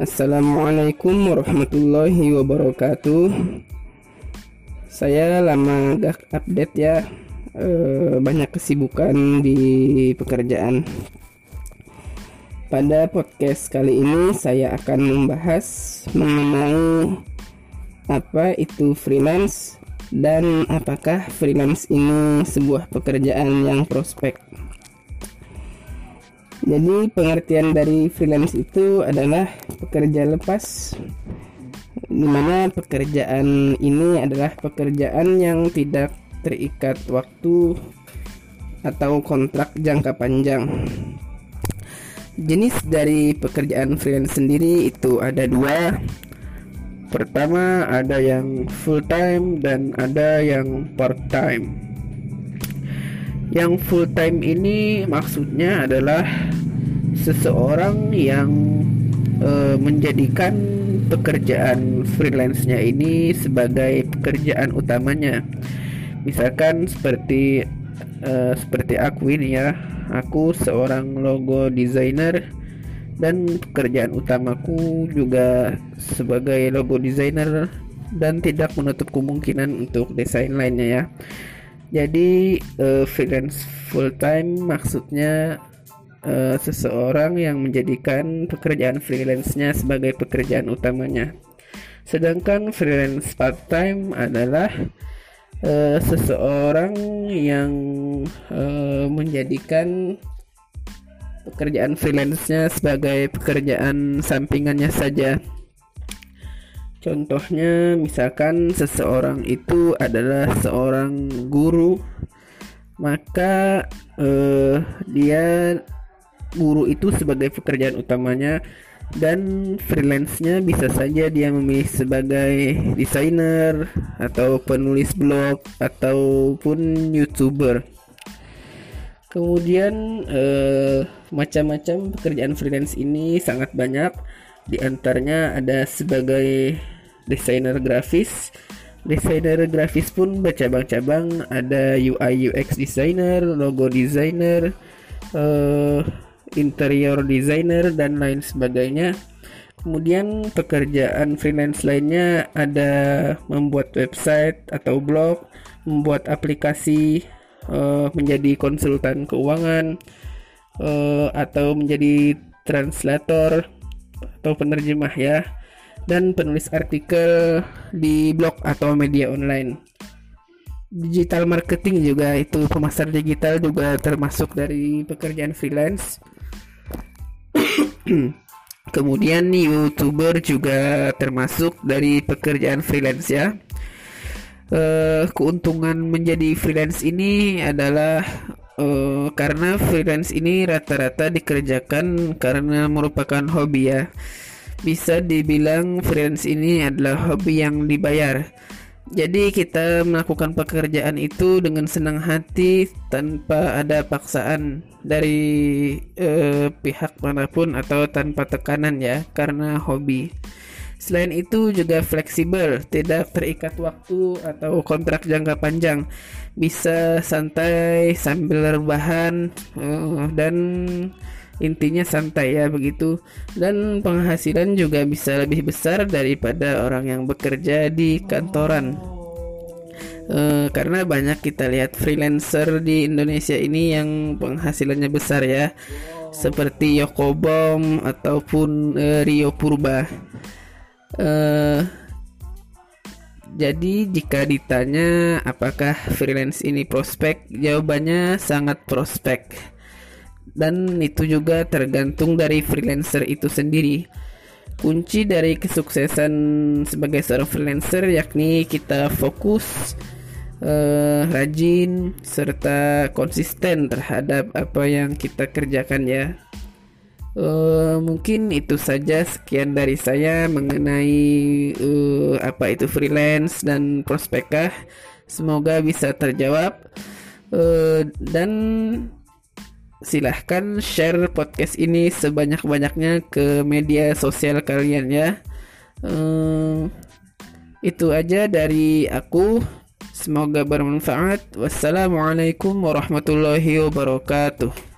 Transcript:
Assalamualaikum warahmatullahi wabarakatuh. Saya lama gak update ya, e, banyak kesibukan di pekerjaan. Pada podcast kali ini saya akan membahas mengenai apa itu freelance dan apakah freelance ini sebuah pekerjaan yang prospek. Jadi pengertian dari freelance itu adalah pekerja lepas di mana pekerjaan ini adalah pekerjaan yang tidak terikat waktu atau kontrak jangka panjang. Jenis dari pekerjaan freelance sendiri itu ada dua. Pertama ada yang full time dan ada yang part time. Yang full time ini maksudnya adalah seseorang yang e, menjadikan pekerjaan freelance-nya ini sebagai pekerjaan utamanya. Misalkan seperti e, seperti aku ini ya, aku seorang logo designer dan pekerjaan utamaku juga sebagai logo designer dan tidak menutup kemungkinan untuk desain lainnya ya. Jadi uh, freelance full time maksudnya uh, seseorang yang menjadikan pekerjaan freelance-nya sebagai pekerjaan utamanya. Sedangkan freelance part time adalah uh, seseorang yang uh, menjadikan pekerjaan freelance-nya sebagai pekerjaan sampingannya saja. Contohnya misalkan seseorang itu adalah seorang guru maka eh, dia guru itu sebagai pekerjaan utamanya dan freelance-nya bisa saja dia memilih sebagai desainer atau penulis blog ataupun youtuber. Kemudian eh, macam-macam pekerjaan freelance ini sangat banyak di antaranya ada sebagai desainer grafis. Desainer grafis pun bercabang-cabang, ada UI UX designer, logo designer, uh, interior designer dan lain sebagainya. Kemudian pekerjaan freelance lainnya ada membuat website atau blog, membuat aplikasi, uh, menjadi konsultan keuangan, uh, atau menjadi translator atau penerjemah ya dan penulis artikel di blog atau media online. Digital marketing juga itu pemasar digital juga termasuk dari pekerjaan freelance. Kemudian youtuber juga termasuk dari pekerjaan freelance ya. Uh, keuntungan menjadi freelance ini adalah uh, karena freelance ini rata-rata dikerjakan karena merupakan hobi ya. Bisa dibilang freelance ini adalah hobi yang dibayar. Jadi kita melakukan pekerjaan itu dengan senang hati tanpa ada paksaan dari uh, pihak mana pun atau tanpa tekanan ya karena hobi. Selain itu juga fleksibel, tidak terikat waktu atau kontrak jangka panjang. Bisa santai sambil rebahan uh, dan intinya santai ya begitu. Dan penghasilan juga bisa lebih besar daripada orang yang bekerja di kantoran. Uh, karena banyak kita lihat freelancer di Indonesia ini yang penghasilannya besar ya, seperti Yokobom ataupun uh, Rio Purba. Uh, jadi jika ditanya apakah freelance ini prospek, jawabannya sangat prospek. Dan itu juga tergantung dari freelancer itu sendiri. Kunci dari kesuksesan sebagai seorang freelancer yakni kita fokus, uh, rajin, serta konsisten terhadap apa yang kita kerjakan ya. Uh, mungkin itu saja sekian dari saya mengenai uh, apa itu freelance dan prospekah. Semoga bisa terjawab uh, dan silahkan share podcast ini sebanyak-banyaknya ke media sosial kalian ya. Uh, itu aja dari aku. Semoga bermanfaat. Wassalamualaikum warahmatullahi wabarakatuh.